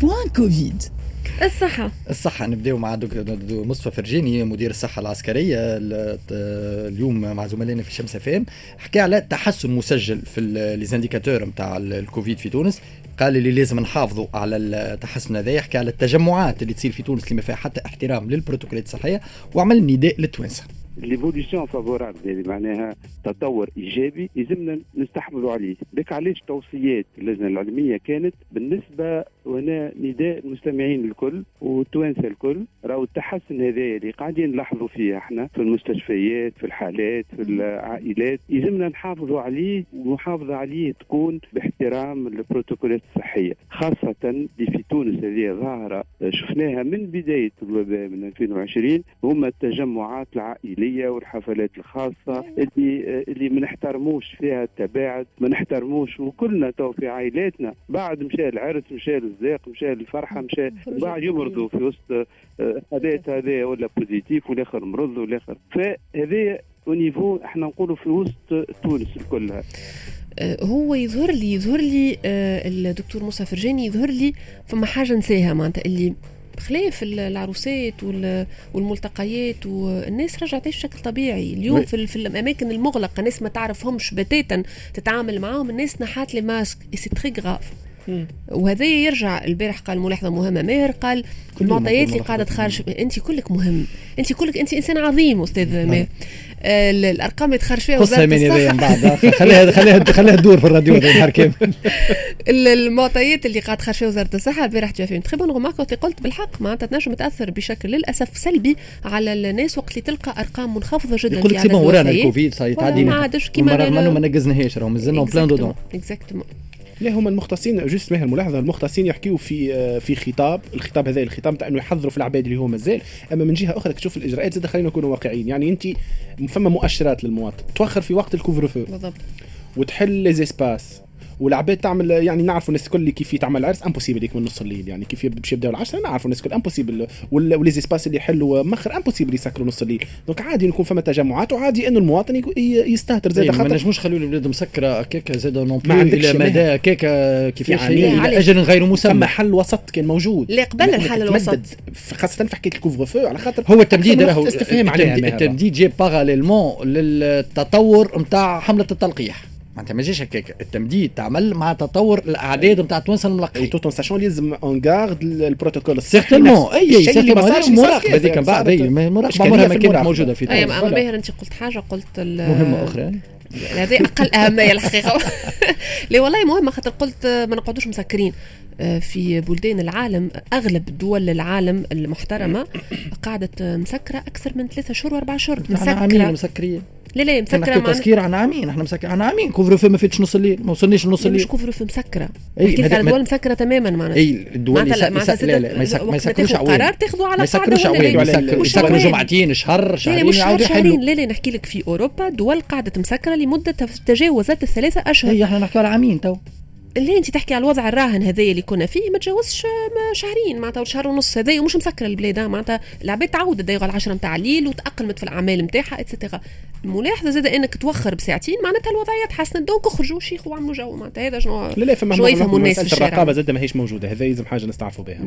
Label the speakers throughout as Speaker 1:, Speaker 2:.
Speaker 1: Point كوفيد.
Speaker 2: الصحة.
Speaker 3: الصحة نبداو مع دكتور مصطفى فرجاني مدير الصحة العسكرية اليوم مع زملائنا في شمس FM حكى على تحسن مسجل في les indicateurs نتاع الكوفيد في تونس. قال اللي لازم نحافظوا على التحسن هذا. يحكي على التجمعات اللي تصير في تونس اللي ما فيها حتى احترام للبروتوكولات الصحية. وعمل نداء للتوانسة.
Speaker 4: l'évolution favorable معناها تطور ايجابي يلزمنا نستحملوا عليه ذاك علاش توصيات اللجنه العلميه كانت بالنسبة وأنا نداء المستمعين الكل والتوانسه الكل راهو التحسن هذا اللي قاعدين نلاحظوا فيه إحنا في المستشفيات في الحالات في العائلات يلزمنا نحافظوا عليه والمحافظه عليه تكون باحترام البروتوكولات الصحيه خاصه اللي في تونس هذه ظاهره شفناها من بدايه الوباء من 2020 هما التجمعات العائليه والحفلات الخاصة اللي اللي ما نحترموش فيها التباعد ما نحترموش وكلنا تو في عائلاتنا. بعد مشى العرس مشى الرزاق مشى الفرحة مشى بعد يمرضوا في وسط حالات هذا ولا positif والآخر مرض والآخر. فهذا au niveau إحنا نقولوا في وسط تونس كلها
Speaker 2: هو يظهر لي يظهر لي الدكتور موسى فرجاني يظهر لي فما حاجة نساها معناتها اللي بخلاف العروسات والملتقيات والناس رجعت تعيش بشكل طبيعي. اليوم في, في الأماكن المغلقة ناس ما تعرفهمش بتاتا تتعامل معاهم الناس نحات les masques. c'est très grave وهذا يرجع البارح قال ملاحظة مهمة. ماهر قال المعطيات اللي قاعدة تخرج أنت كلك مهم. أنت كلك أنت إنسان عظيم أستاذ ماهر. آه الأرقام اللي تخرج فيها
Speaker 3: وزارة الصحة. بعد؟ خليها خليها خليها تدور في الراديو كامل.
Speaker 2: المعطيات اللي قاعد تخرج فيها وزارة الصحة البارح جا فيهم très bonne remarque قلت بالحق معناتها تنجم تأثر بشكل للأسف سلبي على الناس وقت اللي تلقى أرقام منخفضة جدا
Speaker 3: يقول لك c'est bon ورانا الكوفيد صاي تعدينا.
Speaker 2: ما عادش كيما
Speaker 3: ما نقزناهاش راهو مازلنا en plein
Speaker 2: dedans exactement
Speaker 5: لا هما المختصين juste ماهر الملاحظه المختصين يحكيوا في في خطاب الخطاب هذا الخطاب تاع إنه يحذروا في العباد اللي هو مازال أما من جهة أخرى تشوف الإجراءات زاد خلينا نكونوا واقعيين. يعني أنت فما مؤشرات للمواطن. توخر في وقت ال couvre-feu.
Speaker 2: بالضبط.
Speaker 5: وتحل les espaces والعباد تعمل يعني نعرفوا الناس الكل كيف تعمل عرس impossible يكمل نص الليل يعني كيف باش يبداو العشرة نعرفوا الناس الكل. impossible و les espaces اللي يحلوا موخر impossible يسكروا نص الليل. donc عادي يكون فما تجمعات وعادي إنه المواطن يستهتر. زاد
Speaker 3: خاطر ما نجموش نخليو البلاد مسكرة هكاك زاد non plus إلى مدى هكاك كيفاش إلى أجل غير مسمى.
Speaker 5: فما حل وسط كان موجود.
Speaker 2: لا قبل الحل الوسط.
Speaker 5: خاصة في حكاية ال couvre-feu على خاطر
Speaker 3: هو التمديد راهو
Speaker 5: استفهام عليها
Speaker 3: التمديد جاي parallèlement للتطور نتاع حملة التلقيح. ما جاش هكاك. التمديد تعمل مع تطور الأعداد نتاع التوانسه الملقحين
Speaker 5: tout en sachant لازم on garde البروتوكول
Speaker 3: certainement أي certainement المراقبه هذيك من بعد أي المراقبه عمرها ما كانت موجودة في
Speaker 2: تونس أما باهر أنت قلت حاجة قلت
Speaker 3: مهمة أخرى
Speaker 2: هذه أقل أهمية الحقيقة. لا والله مهمة خاطر قلت ما نقعدوش مسكرين. في بلدان العالم أغلب دول العالم المحترمة قعدت مسكرة أكثر من ثلاثة شهور وأربع شهور.
Speaker 3: مسكرة. مسكرين.
Speaker 2: لا لا مسكرة
Speaker 3: مع تسكير عن عامين إحنا مسكر عن عامين couvre-feu ما فاتش نص الليل ما وصلناش لنص الليل
Speaker 2: مش couvre-feu مسكرة. حكيت على دول مسكرة تماما معناتها
Speaker 3: اي الدول اللي
Speaker 2: معناتها
Speaker 3: لا لا ما يسكروش
Speaker 2: قرار تاخذوا على
Speaker 3: ما يسكروش عوين يسكروا جمعتين شهر شهرين
Speaker 2: مش شهر شهرين لا لا نحكي لك في أوروبا دول قاعدة مسكرة لمدة تجاوزت الثلاثه أشهر.
Speaker 3: اي إحنا نحكي على عامين تو.
Speaker 2: اللي انت تحكي على الوضع الراهن هذا اللي كنا فيه ما تجاوزش شهرين معناتها شهر ونص هذا ومش مسكر البلاد معناتها العباد دايغ على 10 نتاع الليل وتأقلمت في الأعمال نتاعها et cetera الملاحظه زاد إنك توخر بساعتين معناتها الوضعيه تحسنت donc اخرجوا شيخوا وعملوا جو معناتها هذا شنو؟
Speaker 5: لا لا فما
Speaker 2: شنو يفهموا الناس في الشارع؟
Speaker 5: الرقابة زاد ماهيش موجودة هذا لازم حاجة نستعرفوا بها.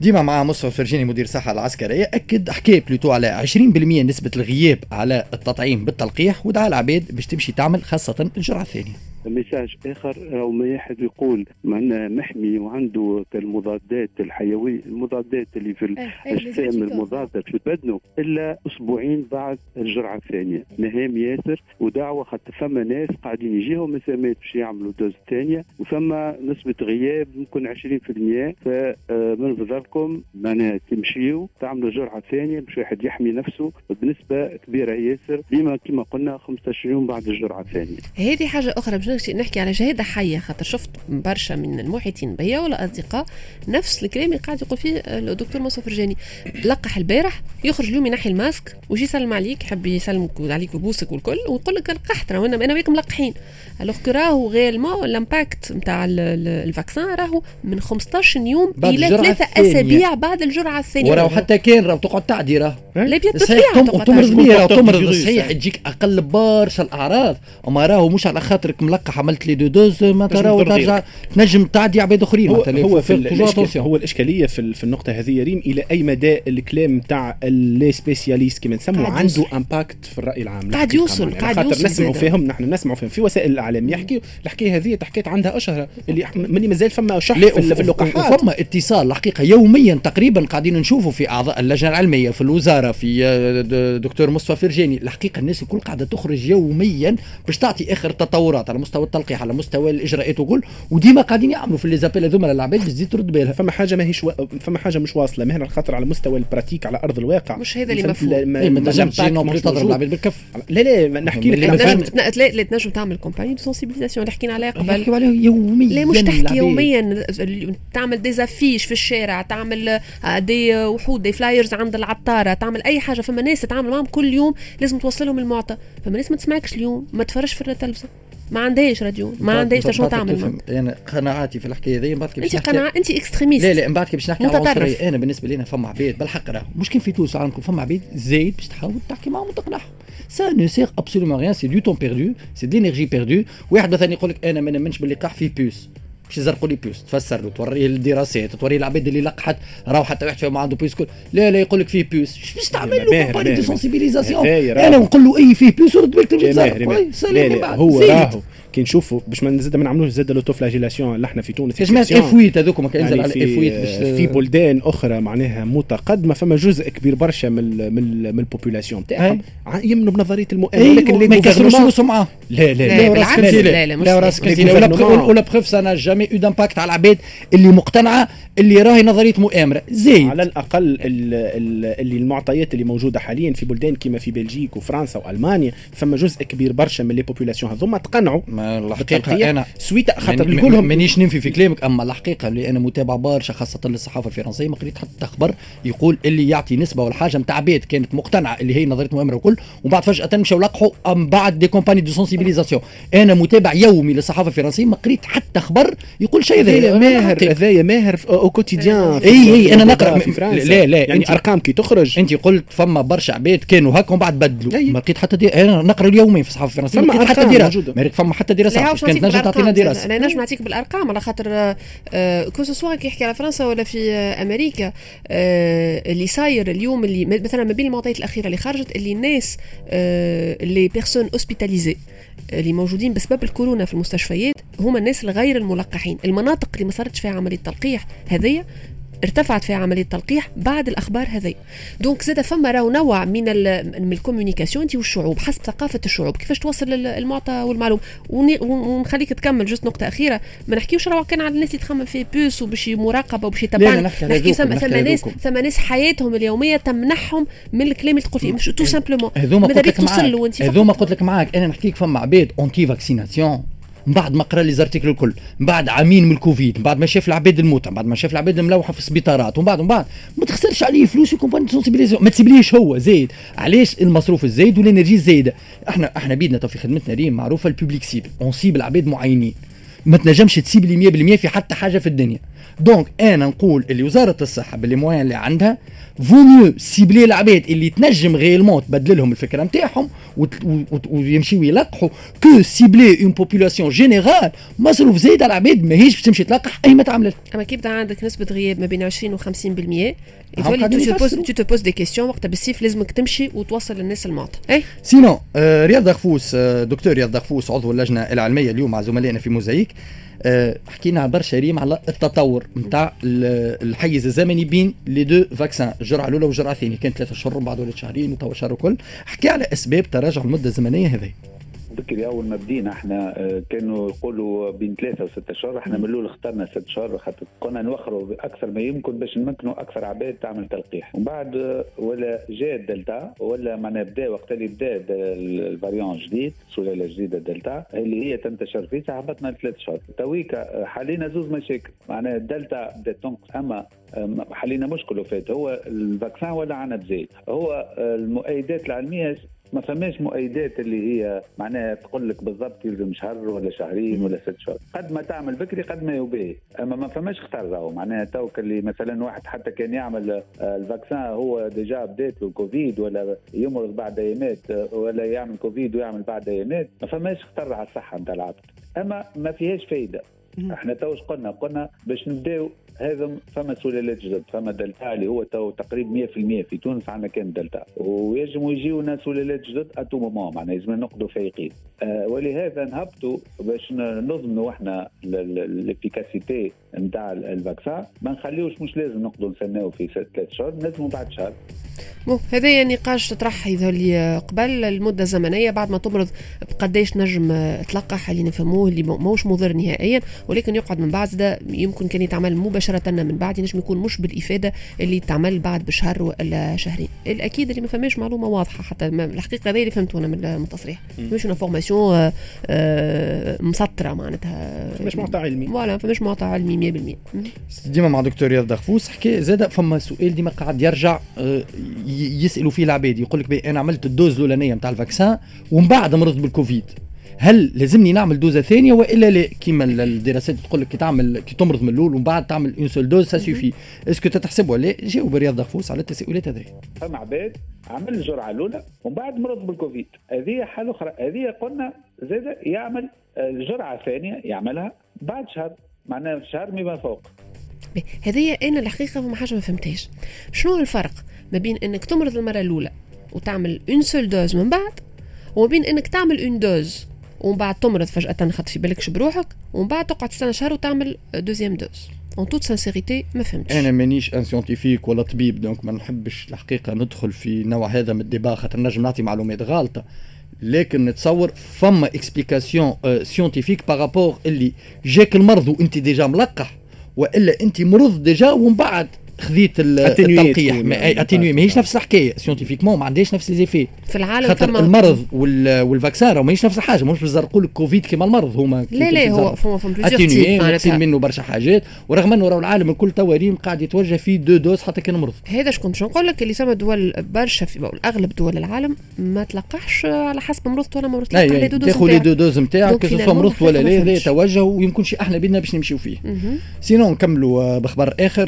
Speaker 3: ديما مع مصطفى فرجاني مدير الصحه العسكرية أكد حكى plutôt على 20% نسبة الغياب على التطعيم بالتلقيح ودعا العباد باش تمشي تعمل خاصة الجرعة الثانية.
Speaker 4: message آخر أو ما احد يقول معنا محمي وعنده المضادات الحيوية المضادات اللي في الاجسام المضاده في بدنه إلا أسبوعين بعد الجرعة الثانية. مهم ياسر ودعوة خاطر فما ناس قاعدين يجيهم ميساجات باش يعملوا dose ثانية وفما نسبة غياب ممكن 20% فمن فضلكم معناها تمشيوا تعملوا جرعة ثانية باش واحد يحمي نفسه. بنسبه كبيرة ياسر ديما كما قلنا 15 يوم بعد الجرعة الثانية.
Speaker 2: هذه حاجة أخرى باش نحكي على شهاده حية خاطر شفت برشا من المحيطين بيا ولا أصدقاء نفس الكلام اللي قاعد يقول فيه الدكتور مصطفى فرجاني. لقح البارح يخرج اليوم ينحي الماسك ويجي يسلم عليك يحب يسلمك عليك ويبوسك والكل ويقول لك لقحت راهو أنا وياك ملقحين alors que راهو réellement ال impact نتاع ال vaccin راهو من 15 يوم إلى ثلاثة أسابيع بعد الجرعة الثانية.
Speaker 3: وراهو حتى كان راهو تقعد تعدي راه
Speaker 2: ou bien
Speaker 3: تمرض بيه راهو تمرض. صحيح تجيك أقل برشا الأعراض وما راهو مش على خاطرك ملقح. تلقح عملت les deux doses ما ترى. وترجع تنجم تعدي عباد آخرين
Speaker 5: هو هو في
Speaker 3: attention.
Speaker 5: هو الإشكالية في, في النقطة هذه يا ريم إلى أي مدى الكلام تاع les spécialistes كما نسموا عنده. impact في الرأي العام
Speaker 2: قاعد يوصل،. قاعد
Speaker 5: خاطر
Speaker 2: يوصل
Speaker 5: نسمعوا. فيهم نحن نسمعوا فيهم في وسائل الإعلام يحكي الحكاية هذه تحكيت عندها أشهر اللي ملي مازال فما شح في, ال- في اللقاحات
Speaker 3: وفما اتصال الحقيقة يوميا تقريبا قاعدين نشوفوا في أعضاء اللجنة العلمية في الوزارة في آه، دكتور مصطفى فرجاني الحقيقة الناس الكل قاعدة تخرج يوميا باش تعطي آخر التطورات على مستوى التلقيح على مستوى الإجراءات وكل. وديما قاعدين يعملوا في les appels هذوما للعباد باش تزيد ترد بالها.
Speaker 5: فما حاجة ماهيش و... فما حاجة مش واصلة. مهنا خاطر على مستوى ال pratique على أرض الواقع.
Speaker 2: مش هذا اللي مفهوم.
Speaker 5: لا- ما-
Speaker 3: تنجمش تضرب. العباد بالكف.
Speaker 5: لا لا ما نحكي لك
Speaker 2: لا لا تنجم تعمل campagne de sensibilisation اللي حكينا عليها قبل.
Speaker 3: يحكيوا عليه يوميا
Speaker 2: لا مش تحكي. يوميا. تعمل des affiches في الشارع تعمل آه، des وحود des flyers عند العطارة تعمل أي حاجة. فما ناس تتعامل معهم كل يوم لازم توصل لهم المعطى. فما ناس ما تسمعكش اليوم ما تفرجش في التلفزه ما عندهاش راديو ما عندهاش شنو تعمل.
Speaker 3: أنا قناعاتي في الحكاية هذه من بعد باش
Speaker 2: أنت
Speaker 3: نحكي-
Speaker 2: قناعه أنت extrémiste
Speaker 3: لا لا من بعد باش نحكي على. العنصريه أنا بالنسبة لي أنا فما عباد بالحق راه مش كان في تونس كله فما عباد زايد باش تحاول تحكي معهم وتقنعهم. ça ne sert absolument rien c'est du temps perdu c'est de l'énergie perdue واحد مثلا يقول لك أنا ما نمنش باللقاح فيه puce باش يزرقوا لي puce تفسر له توريه الدراسات توريه العباد اللي لقحت راهو حتى واحد فيهم عنده بوس كل لا لا يقول لك فيه شو باش تعمل له كومباني دو. سونسيبيليزاسيون. أنا نقول له أي فيه بوس ورد بالك تزرق
Speaker 5: لا. هو. راهو كي نشوفوا باش ما زاد ما نعملوش زاد لوتوفلاجيلاسيون اللي إحنا في تونس exception.
Speaker 3: اف 8 هذوكم كان
Speaker 5: يعني
Speaker 3: على اف 8 باش
Speaker 5: في, بلدان أخرى معناها متقدمة فما جزء كبير برشا من ال- من من البوبولاسيون تاعهم يمنوا بنظرية المؤامره لكن
Speaker 3: ما يكسروش فلوسهم
Speaker 5: لا لا
Speaker 2: لا،
Speaker 5: لا
Speaker 3: لا
Speaker 2: بالعكس، لا، لا،
Speaker 3: لا ولا
Speaker 5: gouvernements-
Speaker 3: بخ- ولا بخف سنه جامي أو دامباكت على العباد اللي مقتنعه اللي راهي نظرية مؤامرة. زايد.
Speaker 5: على الأقل ال- ال- اللي المعطيات اللي موجودة حاليا في بلدان كما في بلجيك وفرنسا وألمانيا فما جزء كبير برشا من les populations هذوما تقنعوا.
Speaker 3: ما
Speaker 5: الحقيقة
Speaker 3: أنا
Speaker 5: سويت خاطر
Speaker 3: من-
Speaker 5: نقول لهم
Speaker 3: مانيش ننفي في كلامك أما الحقيقة اللي أنا متابع برشا خاصة للصحافة الفرنسية ما قريت حتى خبر يقول اللي يعطي نسبة ولا حاجة نتاع عباد كانت مقتنعة اللي هي نظرية مؤامرة وكل ومن بعد فجأة مشاو لقحوا أم بعد des campagnes de sensibilisation أنا متابع يومي للصحافة الفرنسية ما قريت حتى خبر يقول شيء
Speaker 5: هذايا
Speaker 3: هذا
Speaker 5: ماهر هذايا ماهر في-
Speaker 3: au
Speaker 5: quotidien
Speaker 3: نقرأ
Speaker 5: في
Speaker 3: م-
Speaker 5: فرنسا.
Speaker 3: لا، لا،
Speaker 5: يعني أرقام كي تخرج.
Speaker 3: أنت قلت فما برشا عباد كانوا هكا ومن بعد بدلوا. ما لقيت حتى دي... أنا نقرأ اليومين في الصحافة الفرنسية
Speaker 5: فما
Speaker 3: ما لقيت حتى لقيت فما حتى
Speaker 2: دراسة.
Speaker 3: كانت نجم تعطينا دراسة.
Speaker 2: أنا نجم نعطيك بالأرقام على خاطر آه، que كي يحكي على فرنسا ولا في آه، أمريكا آه، اللي صاير اليوم اللي مثلا ما بين المعطيات الأخيرة اللي خرجت اللي الناس les personnes hospitalisées اللي موجودين بسبب الكورونا في المستشفيات هما الناس الغير الملقحين. المناطق اللي ما صارتش فيها عملية تلقيح هذيا ارتفعت فيها عملية تلقيح بعد الأخبار هذي. donc زاد فما راهو نوع من ال من ال communication انت والشعوب حسب ثقافة الشعوب كيفاش توصل ال- المعطى والمعلومه وني- ونخليك تكمل juste نقطة أخيرة ما نحكيوش راهو كان على الناس اللي تخمم في puce وباش مراقبة وباش يتبعنا
Speaker 3: نحكي
Speaker 2: ثم ثم ناس. ثم ناس حياتهم اليومية تمنحهم من الكلام اللي تقول فيه. مش tout simplement
Speaker 3: هذوما
Speaker 2: ماذا
Speaker 3: قلت لك معاك. هذوما قلت لك معاك. أنا نحكيك فما عباد anti vaccination من بعد ما قرأ les articles الكل من بعد عامين من الكوفيد من بعد ما شاف العباد الموتى من بعد ما شاف العباد الملوحة في السبيطارات ومن بعد ومن بعد ما تخسرش عليه فلوس في campagne sensibilisation ما تسيبليش هو زايد. علاش المصروف الزايد وال énergie الزايدة؟ إحنا إحنا بيدنا في خدمتنا ريم معروفة ال public cible. on cible عباد معينين. ما تنجمش تسيبلي 100% في حتى حاجة في الدنيا. donc أنا نقول اللي وزارة الصحة par les moyens اللي عندها faut mieux cibler العباد اللي تنجم réellement تبدل لهم الفكرة نتاعهم ويمشيو يلقحوا que cibler une population générale مصروف زايد على العباد ماهيش باش تمشي تلقح أي ما تعمل
Speaker 2: أما كي يبدا عندك نسبة غياب ما بين 20 و 50%
Speaker 3: هم
Speaker 2: يتولي
Speaker 3: قاعدين tu.
Speaker 2: tu poses des questions وقتها بالسيف لازمك تمشي وتوصل للناس المعطى. اي
Speaker 3: sinon رياض دغفوس دكتور رياض دغفوس عضو اللجنة العلمية اليوم مع زملائنا في موزايك آه حكينا برشا ريم على التطور نتاع الحيز الزمني بين les deux vaccins الجرعة الأولى والجرعة الثانية. كانت ثلاثة ومن بعد ولات شهرين وتوا شهر وكل. حكي على أسباب تراجع المدة الزمنية هذه.
Speaker 1: بكري أول ما بدينا إحنا آه، كانوا يقولوا بين ثلاثة وستة شهور إحنا من الأول اخترنا ست شهور خاطر كنا نوخروا أكثر ما يمكن باش نمكنوا أكثر عباد تعمل تلقيح. ومن بعد آه، ولا جاء الدلتا ولا معناها بدأ وقت اللي بدأ ال variant جديد سلاله جديده الدلتا اللي هي تنتشر فيه هبطنا لثلاث شهور. tout cas آه، حلينا زوز مشاكل. معناها الدلتا بدات تنقص أما حلينا مشكل وفات. هو ال vaccin ولا عنب زايد هو المؤيدات العلمية ما فماش مؤيدات اللي هي معناها تقول لك بالضبط يلزم شهر ولا شهرين ولا ست شهور. قد ما تعمل بكري قد ما يباهي. أما ما فماش خطر راهو. معناها توك اللي مثلا واحد حتى كان يعمل آه، ال vaccin هو déjà بدات له كوفيد ولا يمرض بعد ايامات آه، ولا يعمل كوفيد ويعمل بعد ايامات ما فماش خطر على الصحة نتاع العبد. أما ما فيهاش فايدة. إحنا توش قلنا قلنا باش نبداو هذا فما سلالات جدد فما دلتا اللي هو تو تقريبا 100% في تونس عندنا كان دلتا. ويجموا يجيونا سلالات جدد à tout moment معناها لازم نقضوا فايقين. آه ولهذا نهبطوا باش نضمنوا إحنا ال efficacité نتاع ال vaccin ما نخليوش مش لازم نقضوا نستناو في ثلاث شهور لازم بعد شهر.
Speaker 2: bon هذايا نقاش تطرح لي قبل المده الزمنيه بعد ما تمرض بقداش نجم تلقح اللي نفهموه اللي موش مضر نهائيا ولكن يقعد من بعد ده يمكن كان يتعمل مباشرة من بعد ينجم يكون مش بالإفادة اللي تعمل بعد بشهر ولا شهرين. الأكيد اللي ما فماش معلومة واضحة حتى. الحقيقة هذه اللي فهمته أنا من التصريح مش information مسطرة معناتها.
Speaker 5: مش معطى علمي.
Speaker 2: voilà فماش معطى علمي
Speaker 3: 100% ديما مع دكتور رياض دغفوس حكي زاد فما سؤال ديما قاعد يرجع آه، يسألوا فيه العباد. يقول لك أنا عملت ال dose الأولانية نتاع ال vaccin ومن بعد مرضت بالكوفيد. هل لازمني نعمل دوزة ثانية وإلا لا؟ كيما الدراسات تقول لك كي تعمل كي تمرض من الأول ومن بعد تعمل une seule dose ça suffit est-ce que تتحسب ولا جاوب رياض دغفوس على التساؤلات هذه.
Speaker 1: فما عباد عمل الجرعة الأولى ومن بعد مرض بالكوفيد. هذه حالة أخرى. هذه قلنا زاد يعمل الجرعه الثانية يعملها بعد شهر. معناها شهر ما فوق.
Speaker 2: هذه أنا الحقيقة ما حاجة ما فهمتهاش. شنو الفرق ما بين إنك تمرض المرة الأولى وتعمل une seule dose من بعد وما بين إنك تعمل une dose ومن بعد تمرض فجأة خاطر في بالكش بروحك ومن بعد تقعد تستنى شهر وتعمل deuxième dose. en toute sincérité ما فهمتش
Speaker 3: أنا مانيش un scientifique ولا طبيب donc ما نحبش الحقيقة ندخل في نوع هذا من ال débat خاطر نجم نعطي معلومات غالطه لكن نتصور فما explication scientifique par rapport اللي جاك المرض وانت déjà ملقح وإلا انت مرض déjà ومن بعد خذيت التلقيح. atténué ماهيش نفس الحكاية scientifiquement ما عندهاش نفس les effets
Speaker 2: في العالم
Speaker 3: خاطر فما المرض وال vaccin ماهيش نفس الحاجة. مش بزرقوا لك كوفيد كما المرض. هما
Speaker 2: لا لا هو فما فما
Speaker 3: atténué منه برشا حاجات. ورغم إنه راهو العالم الكل توا ريم قاعد يتوجه في deux doses حتى كان مرض.
Speaker 2: هذا شكون؟ باش نقول لك اللي ثم دول برشا في أغلب دول العالم ما تلقحش على حسب مرضت ولا مرضت
Speaker 3: تلقح les deux doses تاخذ les deux doses نتاعك سواء مرضت ولا لا هذا توجه ويمكنش إحنا بدنا باش نمشيو فيه. sinon نكملوا بخبر آخر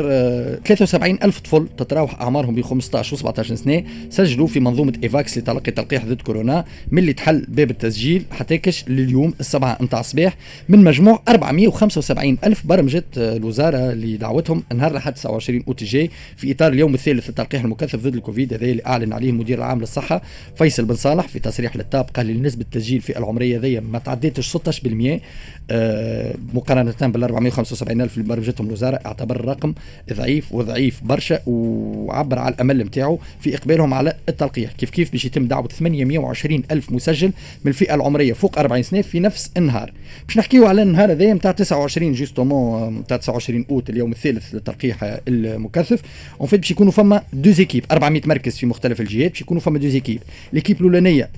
Speaker 3: 73 ألف طفل تتراوح أعمارهم بين 15 و 17 سنة سجلوا في منظومة Evax لتلقي تلقيح ضد كورونا من اللي تحل باب التسجيل حتى كش لليوم السبعة نتاع الصباح من مجموع 475 ألف برمجت الوزارة لدعوتهم نهار الأحد 29 أوت الجاي في إطار اليوم الثالث للتلقيح المكثف ضد الكوفيد هذا اللي أعلن عليه المدير العام للصحة فيصل بن صالح في تصريح للتاب قال لي نسبة التسجيل في العمرية ذي ما تعديتش 16% آه، مقارنة بال 475 ألف اللي برمجتهم الوزارة اعتبر الرقم ضعيف برشا وعبر على الأمل نتاعو في إقبالهم على التلقيح. كيف كيف؟ باش يتم دعوة 820 ألف مسجل من الفئة العمرية فوق 40 سنة في نفس النهار. باش نحكيو على النهار هذا نتاع 29 جوستومون نتاع 29 أوت اليوم الثالث للتلقيح المكثف. en fait باش يكونوا فما deux équipes 400 مركز في مختلف الجهات باش يكونوا فما deux équipes l'équipe الاولانيه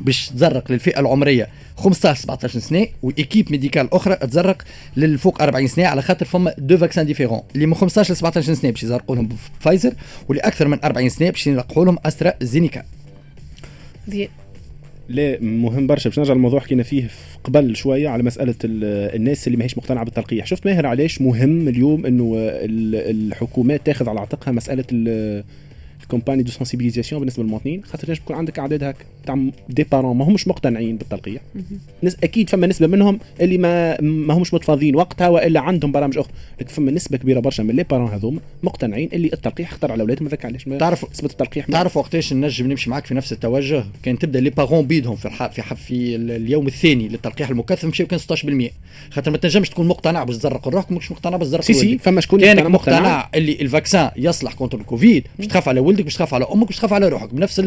Speaker 3: باش تزرق للفئة العمرية. 15 17 سنة و équipe médicale أخرى تزرق للفوق 40 سنة على خاطر فما deux vaccins différents. اللي من 15 ل 17 سنة باش يزرقوا لهم فايزر واللي أكثر من 40 سنة باش يلقحوا لهم AstraZeneca
Speaker 5: لا مهم برشا. باش نرجع للموضوع حكينا فيه قبل شوية على مسألة الناس اللي ماهيش مقتنعة بالتلقيح. شفت ماهر علاش مهم اليوم إنه الحكومات تاخذ على عاتقها مسألة campagne de sensibilisation بالنسبة للمواطنين؟ خاطر يكون عندك أعداد هكا. تاع des parents ما همش مقتنعين بالتلقيح. نس أكيد فما نسبة منهم اللي ما ما همش متفاضيين وقتها وإلا عندهم برامج أخرى. لكن فما نسبة كبيرة برشا من les parents هذوما مقتنعين اللي التلقيح خطر على اولادهم هذاك علاش
Speaker 3: تعرف نسبة التلقيح تعرف وقتاش نجم نمشي معك في نفس التوجه؟ كان تبدأ les parents بيدهم في الحق في, في اليوم الثاني للتلقيح المكثف مشاو كان 16% خاطر ما تنجمش تكون مقتنع باش تزرق روحك مش مقتنع باش تزرق
Speaker 5: si si فما شكون
Speaker 3: كانك مقتنع؟ اللي ال vaccin يصلح contre ال Covid باش تخاف على ولدك باش تخاف على أمك باش تخاف على روحك. بنفس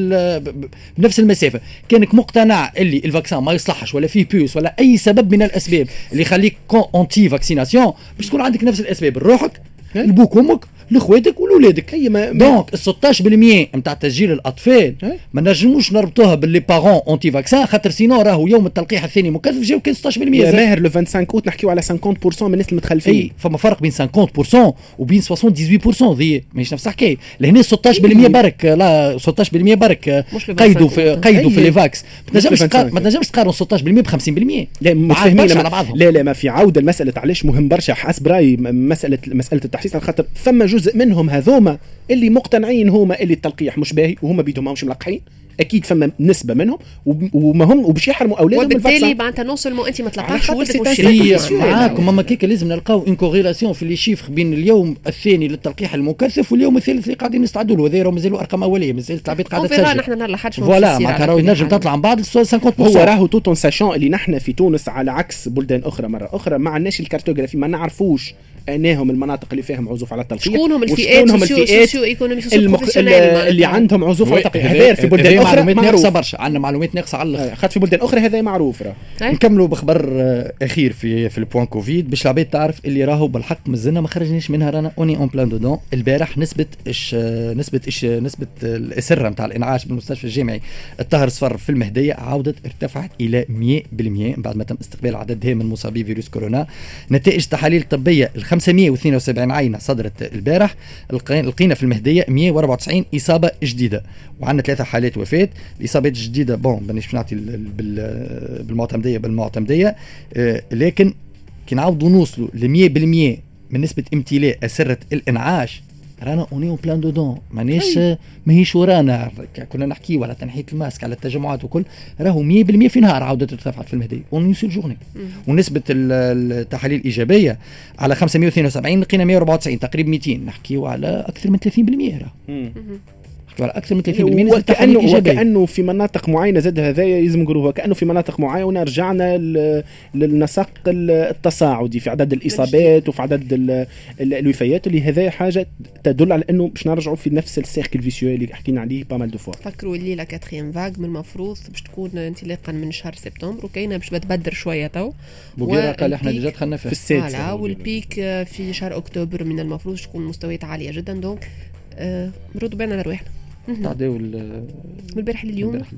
Speaker 3: بنفس المسافة. كانك مقتنع اللي ال vaccin ما يصلحش ولا فيه puce ولا أي سبب من الأسباب اللي يخليك anti vaccination باش تكون عندك نفس الأسباب لروحك لبوك وامك لاخواتك ولولادك هي ما donc ال 16% نتاع تسجيل الأطفال ما نجموش نربطوها ب les parents anti vaccin خاطر sinon راهو يوم التلقيح الثاني مكثف جاو كان 16%
Speaker 5: يا ماهر لو 25 اوت نحكيو على 50% من الناس المتخلفين.
Speaker 3: أي فما فرق بين 50% وبين 78% ذي ماهيش نفس الحكاية. لهنا 16% برك لا 16% برك قيدوا في قيدوا في Evax. ما تنجمش ما تنجمش تقارن 16% ب 50%
Speaker 5: لا متفاهمين على بعضهم. لا لا ما في عودة المساله علاش مهم برشا حسب رايي مساله مسألة التحسيس خاطر ثم جزء منهم هذوما اللي مقتنعين هما اللي التلقيح مش باهي وهما بيدهم مش ملقحين. أكيد فما نسبة منهم وما هم وباش يحرموا أولادهم من
Speaker 2: وبالتالي معناتها non seulement انت ما تلقاش ولدك.
Speaker 3: معاكم. أما كيك لازم نلقاو une corrélation في les chiffres بين اليوم الثاني للتلقيح المكثف واليوم الثالث اللي قاعدين نستعدوا له. هذا مازالوا أرقام أولية مازال العباد
Speaker 2: قاعدة
Speaker 3: تسجل.
Speaker 2: نحن نهار الاحد voilà
Speaker 3: معناتها راهو
Speaker 2: حال.
Speaker 3: تطلع من بعد 50%
Speaker 5: هو راهو tout en sachant اللي نحن في تونس على عكس بلدان أخرى مرة أخرى. ما عندناش ال cartographie ما نعرفوش انهم المناطق اللي فيهم عزوف على التلقيح
Speaker 2: شكونهم الفئات
Speaker 5: وشكونهم
Speaker 2: socio
Speaker 5: الفئات اللي. عندهم عزوف على التلقيح.
Speaker 3: هذا-
Speaker 5: في بلدان أخرى.
Speaker 3: معلومات
Speaker 5: ناقصة
Speaker 3: برشا. عندنا معلومات ناقصة على الأخر.
Speaker 5: آه، خاطر في بلدان أخرى هذا معروف راه.
Speaker 3: نكملوا بخبر آه، أخير في في ال point Covid باش العباد تعرف اللي راهو بالحق مازلنا ما خرجناش منها رانا. on est en plein dedans البارح نسبة إش آه، نسبة إش نسبة الأسرة نتاع الإنعاش بالمستشفى الجامعي الطاهر صفر في المهدية. عاودت ارتفعت إلى 100% بعد ما تم استقبال عدد هائل من مصابي فيروس كورونا. نتائج تحاليل طبية ال 572 عينة صدرت البارح. لقي- لقينا في المهدية 194 إصابة جديدة. وعندنا ثلاثة حالات وفاة. الإصابات الجديدة bon مانيش باش نعطي ال- ال- بال- بالمعتمدية بالمعتمدية آه، لكن كي نعاودوا نوصلوا ل 100% من نسبة امتلاء اسره الإنعاش رانا on est en plein dedans مانيش ماهيش ورانا. كنا نحكيو على تنحية الماسك على التجمعات وكل راهو 100% في نهار عاودت ارتفعت في المهديه en une seule journée ونسبة ال- التحاليل الإيجابية على 572 لقينا 194 تقريبا 200 نحكيو على أكثر من 30% راه نحكيو على أكثر من 30% نسبه التحاليل
Speaker 5: وكانه وكانه في مناطق معينة زاد هذايا لازم نقولوا وكانه في مناطق معينة رجعنا للنسق ال- التصاعدي في عدد الإصابات وفي عدد ال- ال- الوفيات اللي هذايا حاجة تدل على إنه باش نرجعوا في نفس السيركل فيسيو اللي حكينا عليه بامال دو فوا
Speaker 2: فكروا اللي لا كاتريام فاغ من المفروض باش تكون انطلاقا من شهر سبتمبر وكاينة باش بتبدر شوية تو.
Speaker 3: بوغيرا قال
Speaker 2: إحنا
Speaker 3: ديجا دخلنا
Speaker 5: في السادسه
Speaker 2: فوالا والبيك في شهر أكتوبر من المفروض تكون مستويات عالية جدا دونك آه، نردوا بالنا لرواحنا
Speaker 3: تعداو
Speaker 2: البارح لليوم.
Speaker 3: البارح